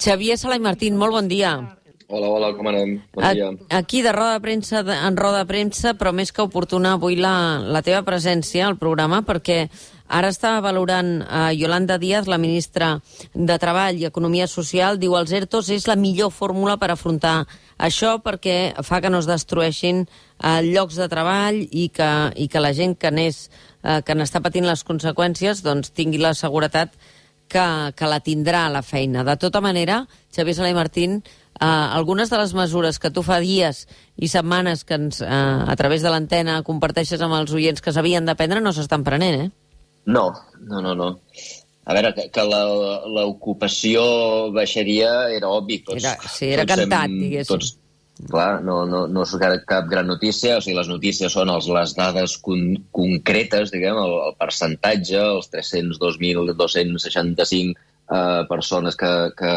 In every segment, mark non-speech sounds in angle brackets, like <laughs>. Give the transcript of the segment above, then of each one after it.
Xavier Sala i Martín, molt bon dia. Hola, hola, com anem? Bon dia. Aquí de roda de premsa, en roda de premsa, però més que oportuna avui la, la teva presència al programa, perquè ara està valorant eh, Yolanda Díaz, la ministra de Treball i Economia Social, diu els ERTOs és la millor fórmula per afrontar això perquè fa que no es destrueixin eh, llocs de treball i que, i que la gent que eh, que n'està patint les conseqüències doncs tingui la seguretat que, que la tindrà a la feina. De tota manera, Xavier Sala i Martín, eh, algunes de les mesures que tu fa dies i setmanes que ens, eh, a través de l'antena comparteixes amb els oients que s'havien de prendre no s'estan prenent, eh? No, no, no, no. A veure, que, que la- l'ocupació baixaria era obvi. Tots, Era- sí, era tots cantat, hem- diguéssim. Tots, clar, no, no, no és cap, gran notícia, o sigui, les notícies són els, les dades con, concretes, diguem, el, el percentatge, els 302.265 eh, persones que, que,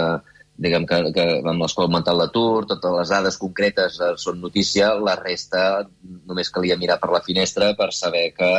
diguem, que, que amb les quals ha augmentat l'atur, totes les dades concretes eh, són notícia, la resta només calia mirar per la finestra per saber que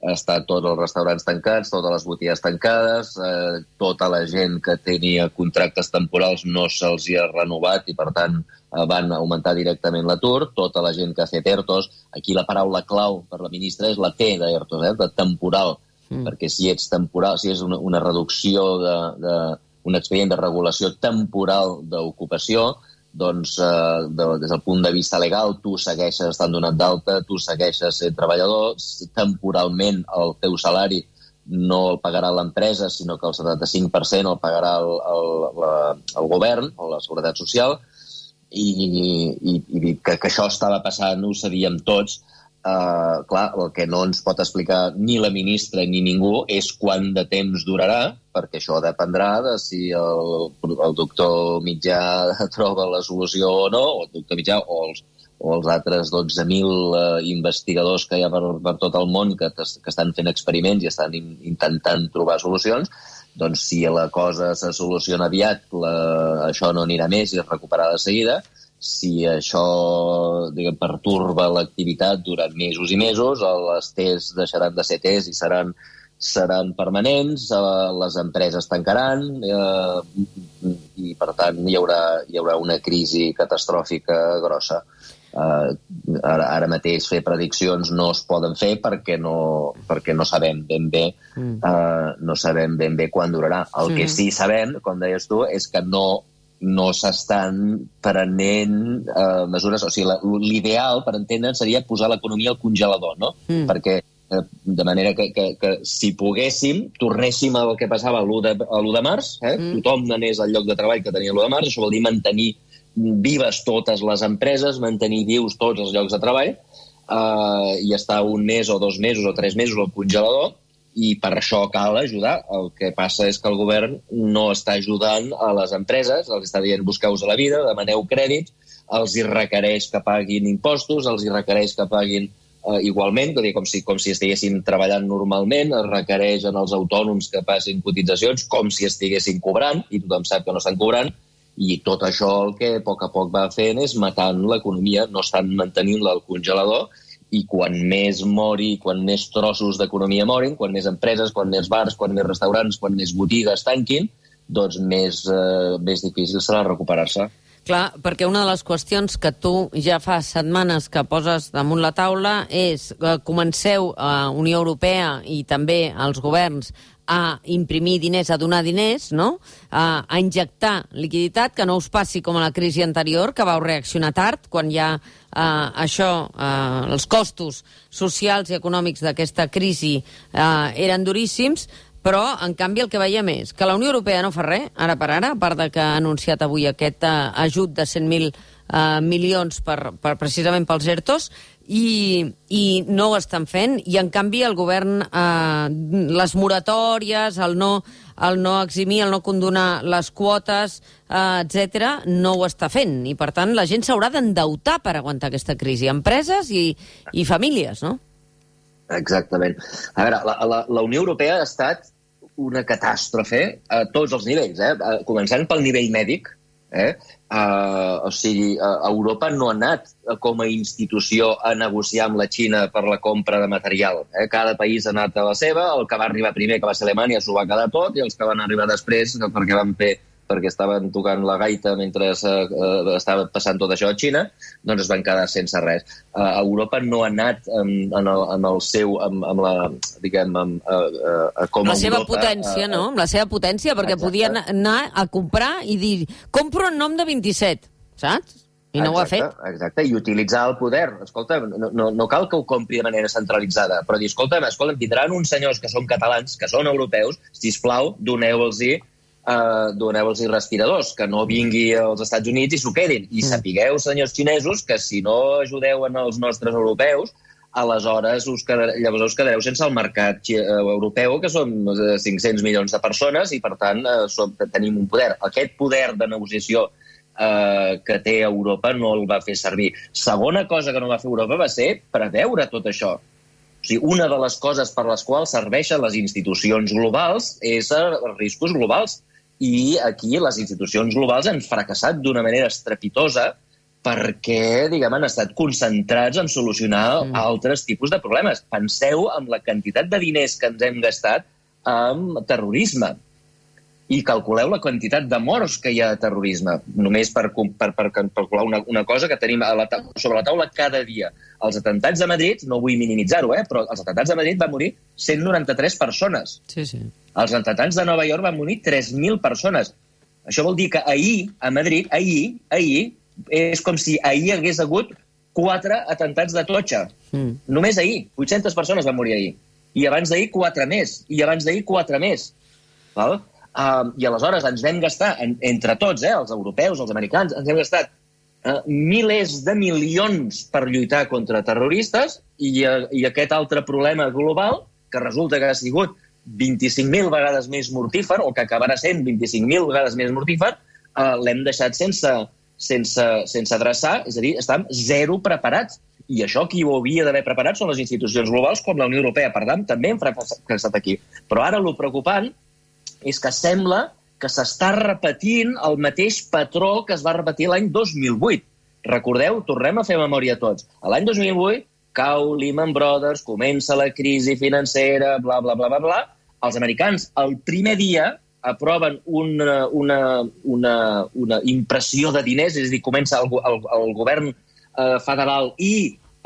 està tots els restaurants tancats, totes les botigues tancades, eh, tota la gent que tenia contractes temporals no se'ls hi ha renovat i, per tant, eh, van augmentar directament l'atur. Tota la gent que ha fet ERTOs, aquí la paraula clau per la ministra és la T d'ERTOs, eh, de temporal, mm. perquè si ets temporal, si és una, una reducció de, de, un expedient de regulació temporal d'ocupació, doncs eh, de, des del punt de vista legal tu segueixes estant donat d'alta, tu segueixes sent treballador, temporalment el teu salari no el pagarà l'empresa, sinó que el 75% el pagarà el, el, la, el govern o la Seguretat Social, i, i, i que, que això estava passant ho sabíem tots. Uh, clar, el que no ens pot explicar ni la ministra ni ningú és quant de temps durarà, perquè això dependrà de si el, el doctor Mitjà <laughs> troba la solució o no, o el doctor Mitjà o els, o els altres 12.000 uh, investigadors que hi ha per, per tot el món que, que estan fent experiments i estan in, intentant trobar solucions, doncs si la cosa se soluciona aviat, la, això no anirà més i es recuperarà de seguida. Si això diguem, perturba l'activitat durant mesos i mesos, les tests deixaran de ser tests i seran, seran permanents, eh, les empreses tancaran eh, i, per tant, hi haurà, hi haurà una crisi catastròfica grossa. Uh, ara, ara mateix fer prediccions no es poden fer perquè no, perquè no sabem ben bé mm. uh, no sabem ben bé quan durarà. El mm. que sí sabem, com deies tu, és que no no s'estan prenent uh, mesures... O sigui, l'ideal, per entendre'n, seria posar l'economia al congelador, no? Mm. Perquè eh, de manera que, que, que si poguéssim, tornéssim al que passava l'1 de, a l'1 de març, eh? mm. tothom anés al lloc de treball que tenia l'1 de març, això vol dir mantenir vives totes les empreses, mantenir vius tots els llocs de treball, eh, i estar un mes o dos mesos o tres mesos al congelador, i per això cal ajudar. El que passa és que el govern no està ajudant a les empreses, els està dient busqueu-vos la vida, demaneu crèdit, els hi requereix que paguin impostos, els hi requereix que paguin eh, igualment, dir, com si, com si estiguessin treballant normalment, es requereix en els autònoms que passin cotitzacions com si estiguessin cobrant, i tothom sap que no estan cobrant, i tot això el que a poc a poc va fent és matant l'economia, no estan mantenint-la al congelador, i quan més mori, quan més trossos d'economia morin, quan més empreses, quan més bars, quan més restaurants, quan més botigues tanquin, doncs més, eh, més difícil serà recuperar-se. Clar, perquè una de les qüestions que tu ja fa setmanes que poses damunt la taula és que comenceu a Unió Europea i també als governs a imprimir diners, a donar diners, no? a, a injectar liquiditat, que no us passi com a la crisi anterior, que vau reaccionar tard, quan ja eh, això, eh, els costos socials i econòmics d'aquesta crisi eh, eren duríssims, però, en canvi, el que veiem és que la Unió Europea no fa res, ara per ara, a part de que ha anunciat avui aquest eh, ajut de 100.000 eh, milions per, per, precisament pels ERTOs, i, i no ho estan fent, i en canvi el govern, eh, les moratòries, el no, el no eximir, el no condonar les quotes, eh, etc, no ho està fent, i per tant la gent s'haurà d'endeutar per aguantar aquesta crisi, empreses i, i famílies, no? Exactament. A veure, la, la, la Unió Europea ha estat una catàstrofe a tots els nivells, eh? Eh, començant pel nivell mèdic. Eh? Uh, o sigui, uh, Europa no ha anat com a institució a negociar amb la Xina per la compra de material. Eh? Cada país ha anat a la seva, el que va arribar primer, que va ser Alemanya, s'ho va quedar tot, i els que van arribar després, perquè van fer perquè estaven tocant la gaita mentre uh, estava passant tot això a Xina, doncs es van quedar sense res. Uh, Europa no ha anat um, en, el, en el seu, amb, amb la, diguem, amb, uh, uh, com la seva Europa, potència, uh, no? Amb la seva potència, perquè Exacte. podien anar a comprar i dir, compro en nom de 27, saps? I no exacte, ho ha fet. Exacte, i utilitzar el poder. Escolta, no, no, no cal que ho compri de manera centralitzada, però dir, escolta, escolta, tindran uns senyors que són catalans, que són europeus, si plau, doneu-los uh, doneu-los respiradors, que no vingui als Estats Units i s'ho quedin. I mm. sapigueu, senyors xinesos, que si no ajudeu en els nostres europeus, aleshores us quedar, llavors us quedareu sense el mercat uh, europeu, que són 500 milions de persones, i per tant uh, som, tenim un poder. Aquest poder de negociació eh, que té Europa no el va fer servir. Segona cosa que no va fer Europa va ser preveure tot això. O sigui, una de les coses per les quals serveixen les institucions globals és els riscos globals. I aquí les institucions globals han fracassat d'una manera estrepitosa perquè, diguem, han estat concentrats en solucionar mm. altres tipus de problemes. Penseu en la quantitat de diners que ens hem gastat amb terrorisme i calculeu la quantitat de morts que hi ha de terrorisme, només per, per, per calcular una, una cosa que tenim a la sobre la taula cada dia. Els atentats de Madrid, no vull minimitzar-ho, eh, però els atentats de Madrid van morir 193 persones. Sí, sí. Els atentats de Nova York van morir 3.000 persones. Això vol dir que ahir, a Madrid, ahir, ahir, és com si ahir hagués hagut quatre atentats de totxa. Mm. Només ahir. 800 persones van morir ahir. I abans d'ahir, quatre més. I abans d'ahir, quatre més. Val? Uh, I aleshores ens vam gastar, en, entre tots, eh, els europeus, els americans, ens hem gastat uh, milers de milions per lluitar contra terroristes i, uh, i aquest altre problema global, que resulta que ha sigut 25.000 vegades més mortífer, o que acabarà sent 25.000 vegades més mortífer, uh, l'hem deixat sense, sense, sense adreçar, és a dir, estem zero preparats. I això qui ho havia d'haver preparat són les institucions globals com la Unió Europea. Per tant, també hem fracassat aquí. Però ara el preocupant és que sembla que s'està repetint el mateix patró que es va repetir l'any 2008. Recordeu? Tornem a fer memòria tots. L'any 2008 cau Lehman Brothers, comença la crisi financera, bla, bla, bla, bla, bla. Els americans, el primer dia, aproven una, una, una, una impressió de diners, és a dir, comença el, el, el govern eh, federal i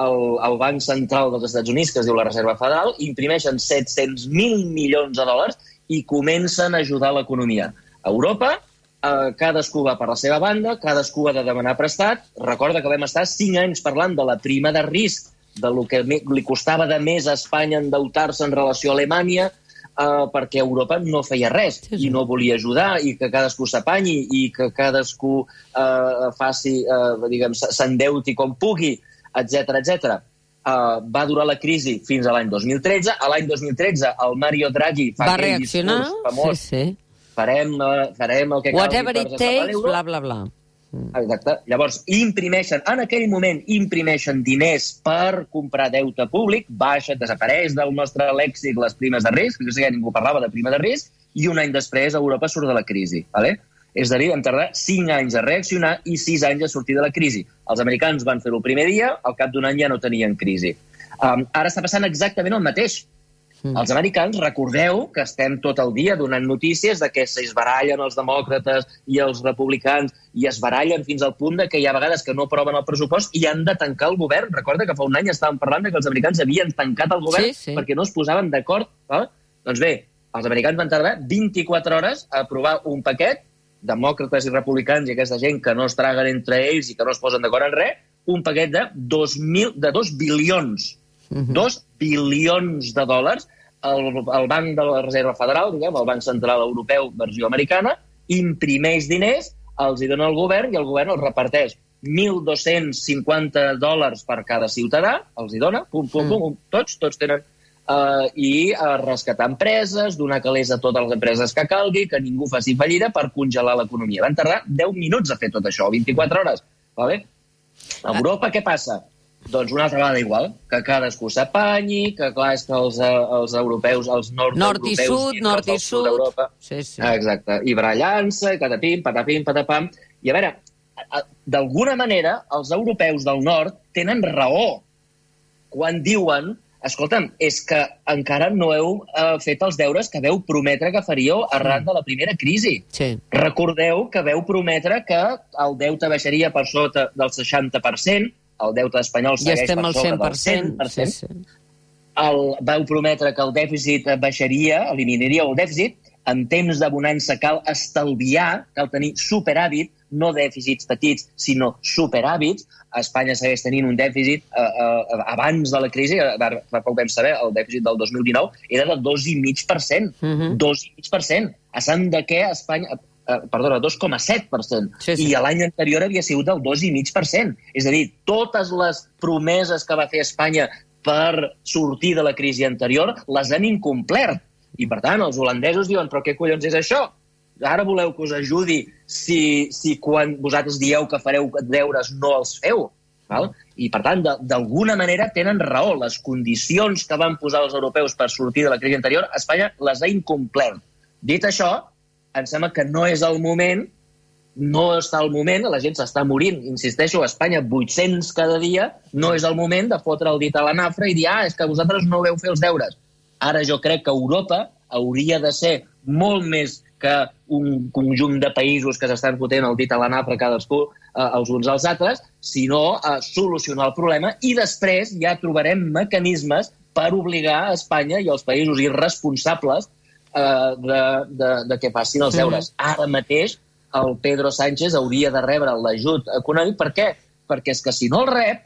el, el Banc Central dels Estats Units, que es diu la Reserva Federal, imprimeixen 700.000 milions de dòlars i comencen a ajudar l'economia. A Europa, eh, cadascú va per la seva banda, cadascú ha de demanar prestat. Recorda que vam estar cinc anys parlant de la prima de risc, de lo que li costava de més a Espanya endeutar-se en relació a Alemanya, eh, perquè Europa no feia res sí, sí. i no volia ajudar i que cadascú s'apanyi i que cadascú eh, faci, eh, diguem, s'endeuti com pugui, etc etc uh, va durar la crisi fins a l'any 2013. A l'any 2013 el Mario Draghi fa va aquell discurs famós. Sí, sí. Farem, uh, farem el que Whatever it takes, bla, bla, bla. Exacte. Llavors, imprimeixen, en aquell moment, imprimeixen diners per comprar deute públic, baixa, desapareix del nostre lèxic les primes de risc, que ja ningú parlava de prima de risc, i un any després Europa surt de la crisi. ¿vale? És a dir, hem tardat 5 anys a reaccionar i 6 anys a sortir de la crisi. Els americans van fer-ho el primer dia, al cap d'un any ja no tenien crisi. Um, ara està passant exactament el mateix. Mm. Els americans, recordeu que estem tot el dia donant notícies de que s'esbarallen els demòcrates i els republicans i es barallen fins al punt de que hi ha vegades que no aproven el pressupost i han de tancar el govern. Recorda que fa un any estàvem parlant de que els americans havien tancat el govern sí, sí. perquè no es posaven d'acord. Doncs bé, els americans van tardar 24 hores a aprovar un paquet demòcrates i republicans i aquesta gent que no es traguen entre ells i que no es posen d'acord en res, un paquet de 2.000, de 2 bilions, uh -huh. 2 bilions de dòlars, el, el Banc de la Reserva Federal, diguem, el Banc Central Europeu, versió americana, imprimeix diners, els hi dona el govern i el govern els reparteix 1.250 dòlars per cada ciutadà, els hi dona, pum, pum, pum, pum tots, tots tenen eh, i uh, rescatar empreses, donar calés a totes les empreses que calgui, que ningú faci fallida per congelar l'economia. Van tardar 10 minuts a fer tot això, 24 hores. Vale? A Europa què passa? Doncs una altra vegada igual, que cadascú s'apanyi, que clar, és que els, eh, els europeus, els nord, nord i sud, nord i sud, d'Europa... Sí, sí. Exacte, i barallant-se, i catapim, patapim, patapam... I a veure, d'alguna manera, els europeus del nord tenen raó quan diuen escolta'm, és que encara no heu eh, fet els deures que veu prometre que faríeu arran Mm. de la primera crisi. Sí. Recordeu que veu prometre que el deute baixaria per sota del 60%, el deute espanyol Ja segueix estem per al sobre 100%. del 100%, Sí, sí. el, vau prometre que el dèficit baixaria, eliminaria el dèficit, en temps de bonança cal estalviar, cal tenir superàvit, no dèficits petits, sinó superàvits. A Espanya segueix tenint un dèficit eh, eh, abans de la crisi, eh, fa poc vam saber, el dèficit del 2019 era de 2,5%. Mhm. 2,5%. A sant de què Espanya... Eh, perdona, 2,7%. Sí, sí. I l'any anterior havia sigut del 2,5%. És a dir, totes les promeses que va fer Espanya per sortir de la crisi anterior les han incomplert. I, per tant, els holandesos diuen, però què collons és això? Ara voleu que us ajudi si, si quan vosaltres dieu que fareu deures no els feu? Val? I, per tant, d'alguna manera tenen raó. Les condicions que van posar els europeus per sortir de la crisi anterior, Espanya les ha incomplert. Dit això, em sembla que no és el moment no està el moment, la gent s'està morint. Insisteixo, a Espanya 800 cada dia, no és el moment de fotre el dit a la nafra i dir, ah, és que vosaltres no veu fer els deures. Ara jo crec que Europa hauria de ser molt més que un conjunt de països que s'estan fotent el dit a la nafra cadascú eh, els uns als altres, sinó a solucionar el problema i després ja trobarem mecanismes per obligar a Espanya i els països irresponsables eh, de, de, de que facin els deures. Ara mateix el Pedro Sánchez hauria de rebre l'ajut econòmic. Per què? Perquè és que si no el rep,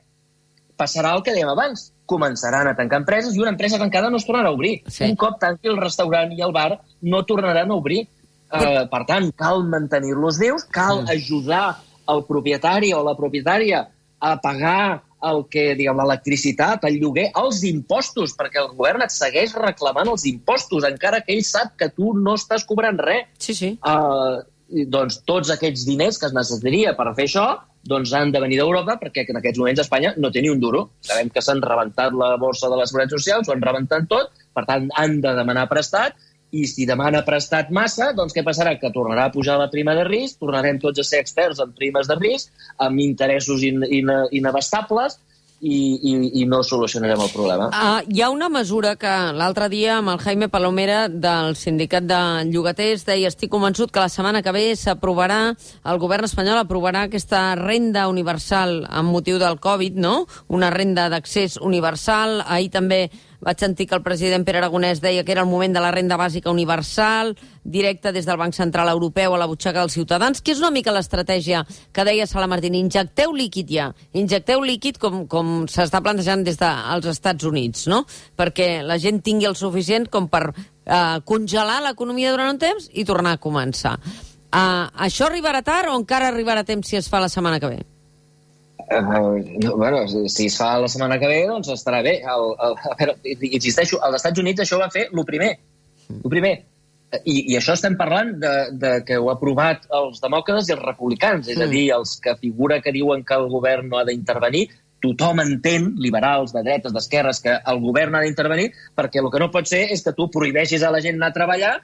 passarà el que dèiem abans. Començaran a tancar empreses i una empresa tancada no es tornarà a obrir. Sí. Un cop tanqui el restaurant i el bar, no tornaran a obrir. Uh, per tant, cal mantenir-los vius, cal Mm. ajudar el propietari o la propietària a pagar el que, diguem, l'electricitat, el lloguer, els impostos, perquè el govern et segueix reclamant els impostos, encara que ell sap que tu no estàs cobrant res. Sí, sí. Uh, doncs tots aquests diners que es necessitaria per fer això doncs han de venir d'Europa perquè en aquests moments Espanya no té ni un duro. Sabem que s'han rebentat la borsa de la Seguretat Social, s'ho han rebentat tot, per tant han de demanar prestat i si demana prestat massa, doncs què passarà? Que tornarà a pujar la prima de risc, tornarem tots a ser experts en primes de risc, amb interessos in, in, inabastables, i, i, i no solucionarem el problema. Uh, hi ha una mesura que l'altre dia amb el Jaime Palomera del sindicat de llogaters deia estic convençut que la setmana que ve s'aprovarà, el govern espanyol aprovarà aquesta renda universal amb motiu del Covid, no? Una renda d'accés universal. Ahir també vaig sentir que el president Pere Aragonès deia que era el moment de la renda bàsica universal, directa des del Banc Central Europeu a la butxaca dels ciutadans, que és una mica l'estratègia que deia Sala Martín. Injecteu líquid ja. Injecteu líquid com, com s'està plantejant des dels Estats Units, no? Perquè la gent tingui el suficient com per eh, congelar l'economia durant un temps i tornar a començar. Uh, això arribarà tard o encara arribarà temps si es fa la setmana que ve? Uh, no, bueno, si, es fa la setmana que ve, doncs estarà bé. El, el, veure, insisteixo, als Estats Units això va fer el primer. El primer. I, I això estem parlant de, de que ho ha aprovat els demòcrates i els republicans, és a Mm. dir, els que figura que diuen que el govern no ha d'intervenir, tothom entén, liberals, de dretes, d'esquerres, que el govern ha d'intervenir, perquè el que no pot ser és que tu prohibeixis a la gent anar a treballar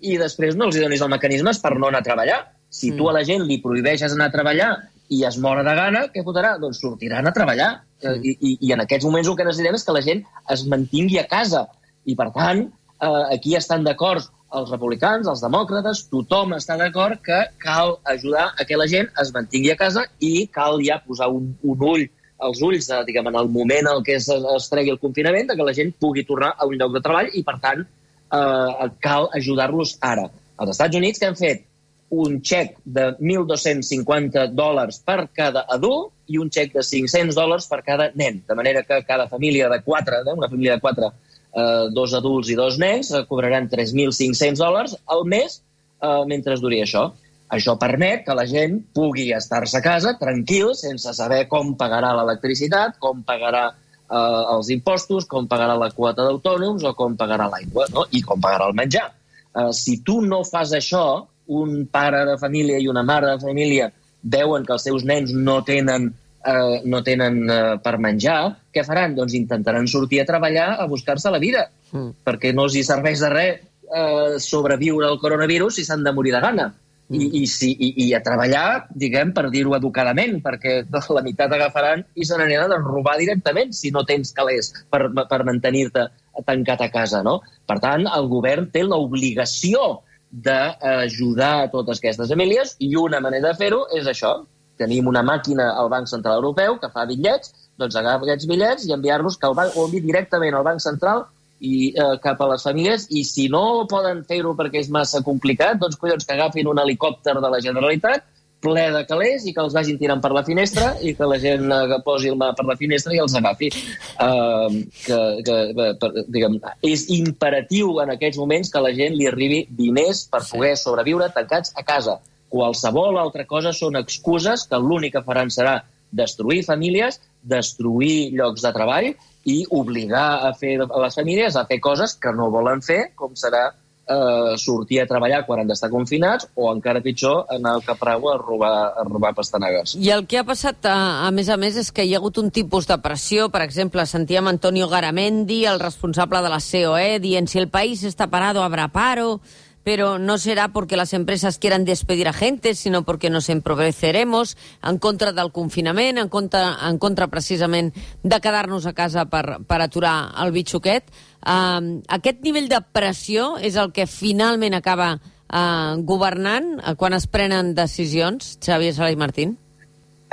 i després no els donis els mecanismes per no anar a treballar. Si Mm. tu a la gent li prohibeixes anar a treballar i es mora de gana, què fotrà? Doncs sortiran a treballar. Mm. I, i, I en aquests moments el que necessitem és que la gent es mantingui a casa. I, per tant, eh, aquí estan d'acord els republicans, els demòcrates, tothom està d'acord que cal ajudar a que la gent es mantingui a casa i cal ja posar un, un ull als ulls, eh, diguem, en el moment en què es, es tregui el confinament, de que la gent pugui tornar a un lloc de treball i, per tant, eh, cal ajudar-los ara. Els Estats Units que han fet un xec de 1.250 dòlars per cada adult i un xec de 500 dòlars per cada nen. De manera que cada família de quatre, eh, una família de quatre, eh, dos adults i dos nens, eh, cobraran 3.500 dòlars al mes eh, mentre duri això. Això permet que la gent pugui estar-se a casa tranquil, sense saber com pagarà l'electricitat, com pagarà eh, els impostos, com pagarà la quota d'autònoms o com pagarà l'aigua, no? i com pagarà el menjar. Eh, si tu no fas això, un pare de família i una mare de família veuen que els seus nens no tenen, eh, no tenen eh, per menjar, què faran? Doncs intentaran sortir a treballar a buscar-se la vida, Mm. perquè no els hi serveix de res eh, sobreviure al coronavirus si s'han de morir de gana. i, i, si, i, i a treballar, diguem, per dir-ho educadament, perquè <laughs> la meitat agafaran i se n'aniran a robar directament si no tens calés per, per mantenir-te tancat a casa, no? Per tant, el govern té l'obligació d'ajudar a totes aquestes famílies i una manera de fer-ho és això. Tenim una màquina al Banc Central Europeu que fa bitllets, doncs agafa aquests bitllets i enviar-los que el banc, o directament al Banc Central i eh, cap a les famílies, i si no poden fer-ho perquè és massa complicat, doncs collons, que agafin un helicòpter de la Generalitat ple de calés i que els vagin tirant per la finestra i que la gent eh, posi el mà per la finestra i els agafi. Uh, que, que, per, diguem, és imperatiu en aquests moments que la gent li arribi diners per poder sobreviure tancats a casa. Qualsevol altra cosa són excuses que l'únic que faran serà destruir famílies, destruir llocs de treball i obligar a fer a les famílies a fer coses que no volen fer, com serà eh, sortir a treballar quan han d'estar confinats o, encara pitjor, anar al Caprau a robar, a robar pastanegues. I el que ha passat, a, a més a més, és que hi ha hagut un tipus de pressió. Per exemple, sentíem Antonio Garamendi, el responsable de la COE, dient si el país està parado habrá paro pero no será porque las empresas quieran despedir a gente, sino porque nos empobreceremos en contra del confinament, en contra, en contra precisament de quedar-nos a casa per, per aturar el bitxoquet. Uh, aquest nivell de pressió és el que finalment acaba uh, governant uh, quan es prenen decisions, Xavier Sala i Martín?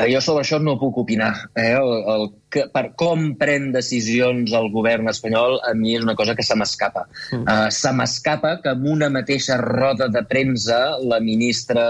Eh, jo sobre això no puc opinar. Eh? El, el, que, per com pren decisions el govern espanyol, a mi és una cosa que se m'escapa. Mm. Uh, se m'escapa que en una mateixa roda de premsa la ministra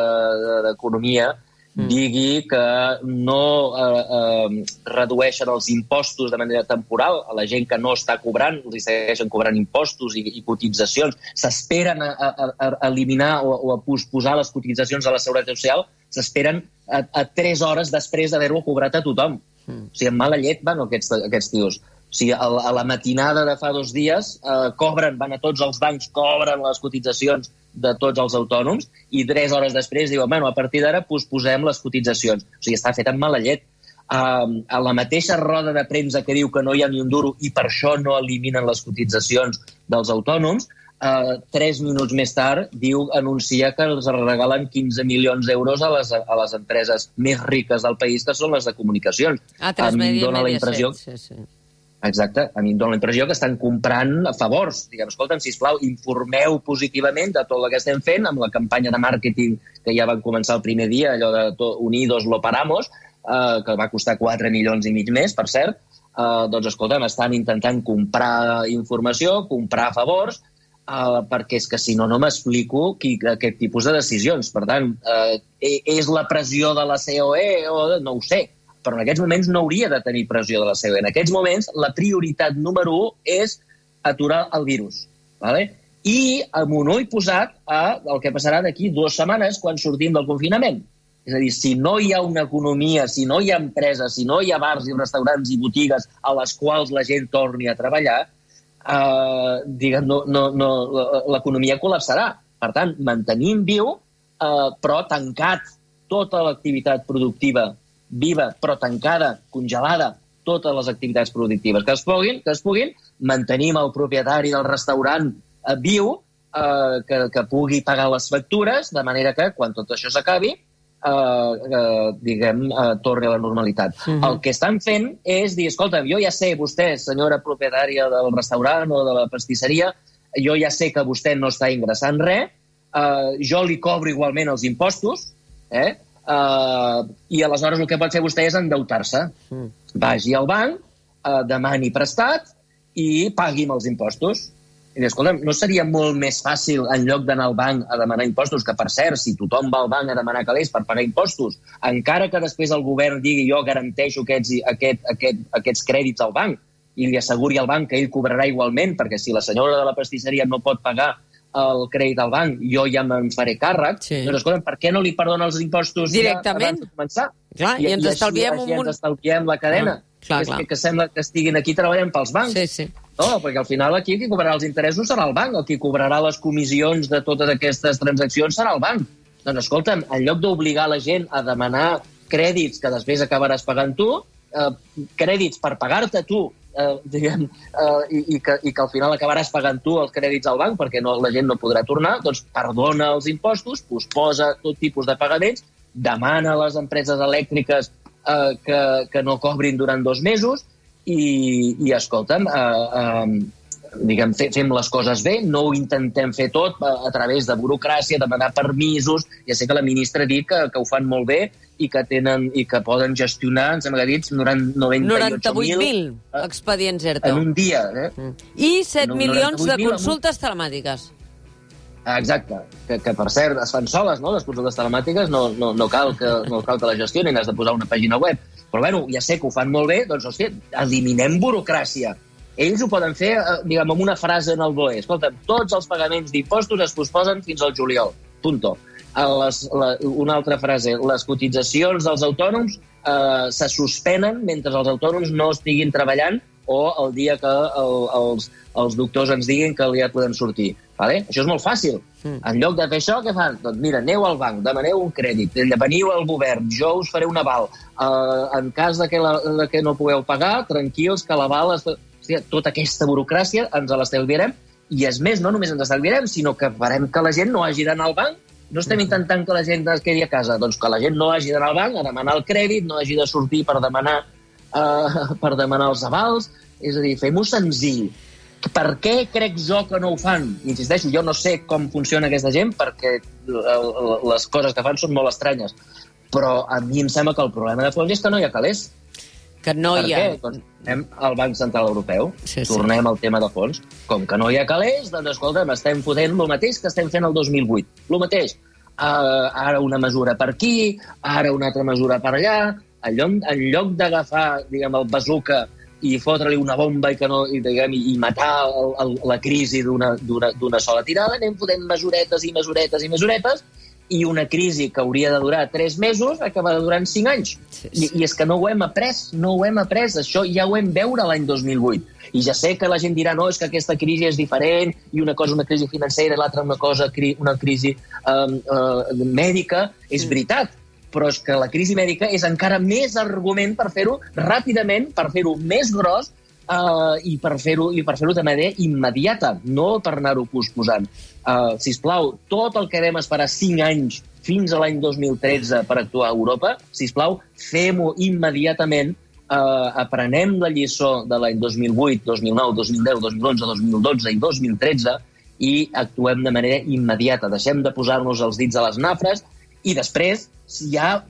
d'Economia mm. digui que no eh, eh, redueixen els impostos de manera temporal a la gent que no està cobrant, els segueixen cobrant impostos i, i cotitzacions, s'esperen a, a, a eliminar o, o a posposar les cotitzacions a la Seguretat Social, s'esperen a, a 3 hores després d'haver-ho cobrat a tothom. Mm. O sigui, amb mala llet van aquests, aquests tios. O sigui, a, a la matinada de fa dos dies eh, cobren, van a tots els bancs, cobren les cotitzacions de tots els autònoms i tres hores després diuen, bueno, a partir d'ara posposem les cotitzacions. O sigui, està fet amb mala llet. Uh, a la mateixa roda de premsa que diu que no hi ha ni un duro i per això no eliminen les cotitzacions dels autònoms, eh, tres minuts més tard, diu, anuncia que els regalen 15 milions d'euros a, les, a les empreses més riques del país, que són les de comunicacions. Ah, Transmedia dona la impressió... Sí, sí. Exacte. A mi em dóna la impressió que estan comprant a favors. Diguem, escolta'm, sisplau, informeu positivament de tot el que estem fent amb la campanya de màrqueting que ja van començar el primer dia, allò de to, Unidos lo paramos, eh, que va costar 4 milions i mig més, per cert. Eh, doncs, escolta'm, estan intentant comprar informació, comprar favors, uh, perquè és que si no, no m'explico aquest tipus de decisions. Per tant, uh, és la pressió de la COE o de, no ho sé, però en aquests moments no hauria de tenir pressió de la COE. En aquests moments, la prioritat número 1 és aturar el virus. Vale? I amb un ull posat a el que passarà d'aquí dues setmanes quan sortim del confinament. És a dir, si no hi ha una economia, si no hi ha empreses, si no hi ha bars i restaurants i botigues a les quals la gent torni a treballar, eh, diguem, no, no, no, l'economia col·lapsarà. Per tant, mantenim viu, eh, però tancat tota l'activitat productiva viva, però tancada, congelada, totes les activitats productives que es puguin, que es puguin mantenim el propietari del restaurant eh, viu, eh, que, que pugui pagar les factures, de manera que, quan tot això s'acabi, eh, eh, diguem, eh, torni a la normalitat. Uh mhm. -huh. El que estan fent és dir, escolta, jo ja sé, vostè, senyora propietària del restaurant o de la pastisseria, jo ja sé que vostè no està ingressant res, eh, jo li cobro igualment els impostos, eh? Uh, i aleshores el que pot fer vostè és endeutar-se. Mm. Vagi al banc, uh, demani prestat i pagui els impostos. I escolta, no seria molt més fàcil, en lloc d'anar al banc a demanar impostos, que per cert, si tothom va al banc a demanar calés per pagar impostos, encara que després el govern digui jo garanteixo aquests, aquest, aquest, aquests crèdits al banc i li asseguri al banc que ell cobrarà igualment, perquè si la senyora de la pastisseria no pot pagar el crèdit al banc, jo ja me'n faré càrrec, sí. doncs escolta, per què no li perdona els impostos Directament? Ja abans de començar? Clar, i, i ens i estalviem així, un... ens estalviem la cadena. Ah, clar, clar. Que, que sembla que estiguin aquí treballant pels bancs. Sí, sí. No, perquè al final aquí qui cobrarà els interessos serà el banc, el qui cobrarà les comissions de totes aquestes transaccions serà el banc. Doncs escolta'm, en lloc d'obligar la gent a demanar crèdits que després acabaràs pagant tu, eh, crèdits per pagar-te tu eh, diguem, eh, i, i, que, i que al final acabaràs pagant tu els crèdits al banc perquè no, la gent no podrà tornar, doncs perdona els impostos, posposa tot tipus de pagaments, demana a les empreses elèctriques eh, que, que no cobrin durant dos mesos i, i escolta'm, eh, eh, diguem, fem les coses bé, no ho intentem fer tot a, a través de burocràcia, demanar permisos. Ja sé que la ministra ha dit que, que ho fan molt bé i que tenen i que poden gestionar, em sembla que ha dit, 98.000 98 expedients ERTO. En un dia. Eh? Mm. I 7 no, milions de consultes un... telemàtiques. Exacte, que, que per cert es fan soles, no? Les consultes telemàtiques no, no, no, cal que, no cal que la gestionin, has de posar una pàgina web. Però bueno, ja sé que ho fan molt bé, doncs hòstia, eliminem burocràcia ells ho poden fer, eh, diguem, amb una frase en el BOE. Escolta, tots els pagaments d'impostos es posposen fins al juliol. Punto. Les, la, una altra frase. Les cotitzacions dels autònoms eh, se suspenen mentre els autònoms no estiguin treballant o el dia que el, els, els doctors ens diguin que ja podem sortir. Vale? Això és molt fàcil. Mm. En lloc de fer això, què fan? Doncs mira, aneu al banc, demaneu un crèdit, veniu al govern, jo us faré un aval. Uh, en cas de que, la, de que no pugueu pagar, tranquils, que l'aval... Es hòstia, tota aquesta burocràcia ens l'estalviarem i és més, no només ens estalviarem, sinó que farem que la gent no hagi d'anar al banc. No estem intentant que la gent es quedi a casa, doncs que la gent no hagi d'anar al banc a demanar el crèdit, no hagi de sortir per demanar, uh, <laughs> per demanar els avals. És a dir, fem-ho senzill. Per què crec jo que no ho fan? Insisteixo, jo no sé com funciona aquesta gent perquè les coses que fan són molt estranyes. Però a mi em sembla que el problema de fons és que no hi ha calés que no per hi ha... Què? Doncs anem al Banc Central Europeu, sí, sí. tornem al tema de fons. Com que no hi ha calés, doncs escolta'm, estem fotent el mateix que estem fent el 2008. El mateix. Uh, ara una mesura per aquí, ara una altra mesura per allà. En lloc, en lloc d'agafar, diguem, el bazooka i fotre-li una bomba i, que no, i, diguem, i matar el, el, la crisi d'una sola tirada, anem fotent mesuretes i mesuretes i mesuretes i una crisi que hauria de durar 3 mesos acaba durant 5 anys. Sí, sí. I, I és que no ho hem après, no ho hem après. Això ja ho hem veure l'any 2008. I ja sé que la gent dirà, no, és que aquesta crisi és diferent, i una cosa una crisi financera, i l'altra una cosa una crisi um, uh, mèdica. És mm. veritat, però és que la crisi mèdica és encara més argument per fer-ho ràpidament, per fer-ho més gros, uh, i per fer-ho i per fer-ho de manera immediata, no per anar-ho posposant. Uh, si plau, tot el que vam esperar 5 anys fins a l'any 2013 per actuar a Europa, si plau, fem-ho immediatament, uh, aprenem la lliçó de l'any 2008, 2009, 2010, 2011, 2012 i 2013 i actuem de manera immediata. Deixem de posar-nos els dits a les nafres i després ja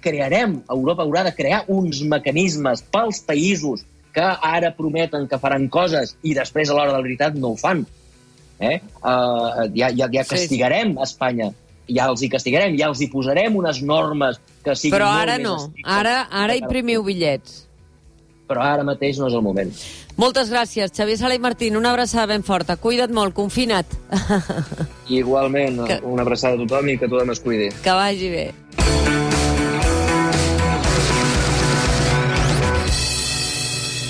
crearem, Europa haurà de crear uns mecanismes pels països que ara prometen que faran coses i després a l'hora de la veritat no ho fan. Eh? Uh, ja, ja, ja castigarem sí. Espanya ja els hi castigarem, ja els hi posarem unes normes que siguin Però ara no, ara, ara imprimiu bitllets. Però ara mateix no és el moment. Moltes gràcies, Xavier Sala i Martín. Una abraçada ben forta. Cuida't molt, confina't. Igualment, que... una abraçada a tothom i que tothom es cuidi. Que vagi bé.